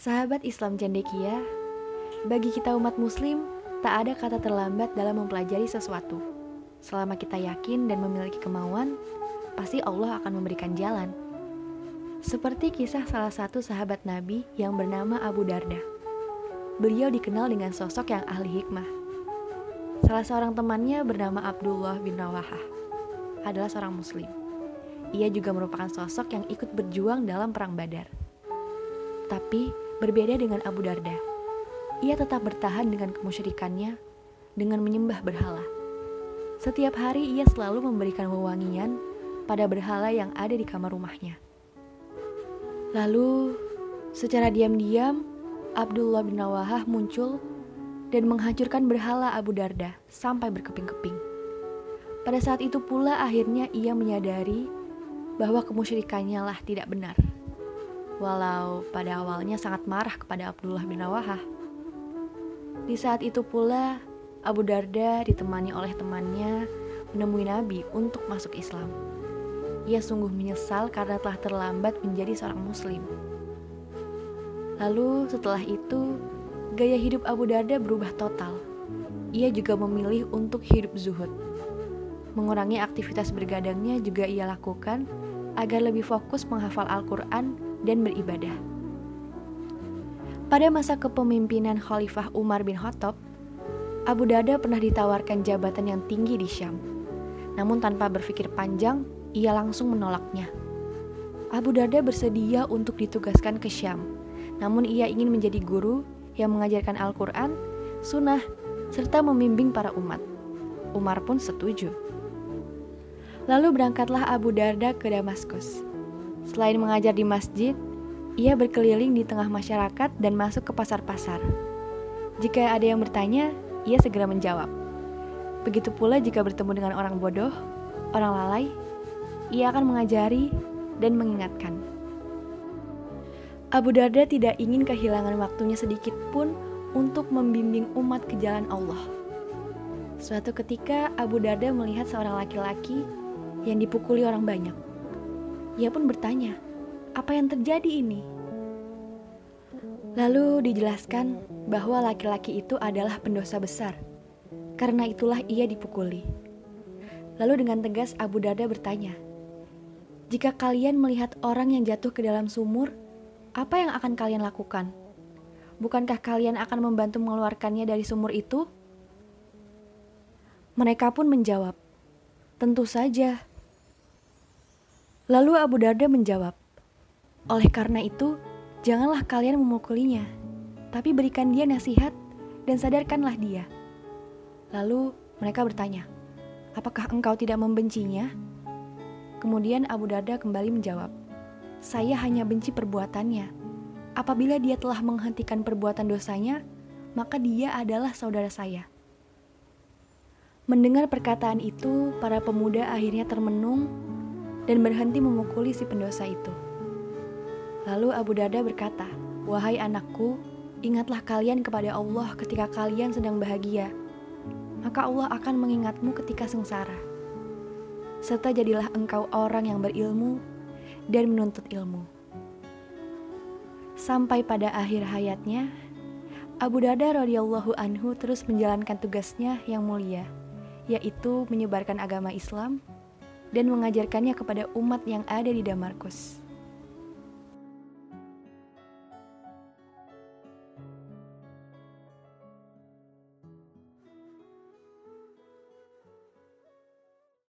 Sahabat Islam Cendekia, bagi kita umat muslim, tak ada kata terlambat dalam mempelajari sesuatu. Selama kita yakin dan memiliki kemauan, pasti Allah akan memberikan jalan. Seperti kisah salah satu sahabat Nabi yang bernama Abu Darda. Beliau dikenal dengan sosok yang ahli hikmah. Salah seorang temannya bernama Abdullah bin Rawahah adalah seorang muslim. Ia juga merupakan sosok yang ikut berjuang dalam perang Badar. Tapi Berbeda dengan Abu Darda, ia tetap bertahan dengan kemusyrikannya dengan menyembah berhala. Setiap hari ia selalu memberikan wewangian pada berhala yang ada di kamar rumahnya. Lalu, secara diam-diam, Abdullah bin Nawahah muncul dan menghancurkan berhala Abu Darda sampai berkeping-keping. Pada saat itu pula akhirnya ia menyadari bahwa kemusyrikannya lah tidak benar walau pada awalnya sangat marah kepada Abdullah bin Rawahah. Di saat itu pula, Abu Darda ditemani oleh temannya menemui Nabi untuk masuk Islam. Ia sungguh menyesal karena telah terlambat menjadi seorang muslim. Lalu setelah itu, gaya hidup Abu Darda berubah total. Ia juga memilih untuk hidup zuhud. Mengurangi aktivitas bergadangnya juga ia lakukan agar lebih fokus menghafal Al-Quran dan beribadah. Pada masa kepemimpinan Khalifah Umar bin Khattab, Abu Darda pernah ditawarkan jabatan yang tinggi di Syam. Namun tanpa berpikir panjang, ia langsung menolaknya. Abu Darda bersedia untuk ditugaskan ke Syam, namun ia ingin menjadi guru yang mengajarkan Al-Quran, sunnah, serta membimbing para umat. Umar pun setuju. Lalu berangkatlah Abu Darda ke Damaskus. Selain mengajar di masjid, ia berkeliling di tengah masyarakat dan masuk ke pasar-pasar. Jika ada yang bertanya, ia segera menjawab. Begitu pula jika bertemu dengan orang bodoh, orang lalai, ia akan mengajari dan mengingatkan. Abu Darda tidak ingin kehilangan waktunya sedikit pun untuk membimbing umat ke jalan Allah. Suatu ketika, Abu Darda melihat seorang laki-laki yang dipukuli orang banyak. Ia pun bertanya, "Apa yang terjadi ini?" Lalu dijelaskan bahwa laki-laki itu adalah pendosa besar. Karena itulah ia dipukuli. Lalu dengan tegas Abu Darda bertanya, "Jika kalian melihat orang yang jatuh ke dalam sumur, apa yang akan kalian lakukan? Bukankah kalian akan membantu mengeluarkannya dari sumur itu?" Mereka pun menjawab, "Tentu saja." Lalu Abu Darda menjawab, "Oleh karena itu, janganlah kalian memukulinya, tapi berikan dia nasihat dan sadarkanlah dia." Lalu mereka bertanya, "Apakah engkau tidak membencinya?" Kemudian Abu Darda kembali menjawab, "Saya hanya benci perbuatannya. Apabila dia telah menghentikan perbuatan dosanya, maka dia adalah saudara saya." Mendengar perkataan itu, para pemuda akhirnya termenung dan berhenti memukuli si pendosa itu. Lalu Abu Darda berkata, "Wahai anakku, ingatlah kalian kepada Allah ketika kalian sedang bahagia, maka Allah akan mengingatmu ketika sengsara. Serta jadilah engkau orang yang berilmu dan menuntut ilmu." Sampai pada akhir hayatnya, Abu Darda radhiyallahu anhu terus menjalankan tugasnya yang mulia, yaitu menyebarkan agama Islam dan mengajarkannya kepada umat yang ada di Damarkus.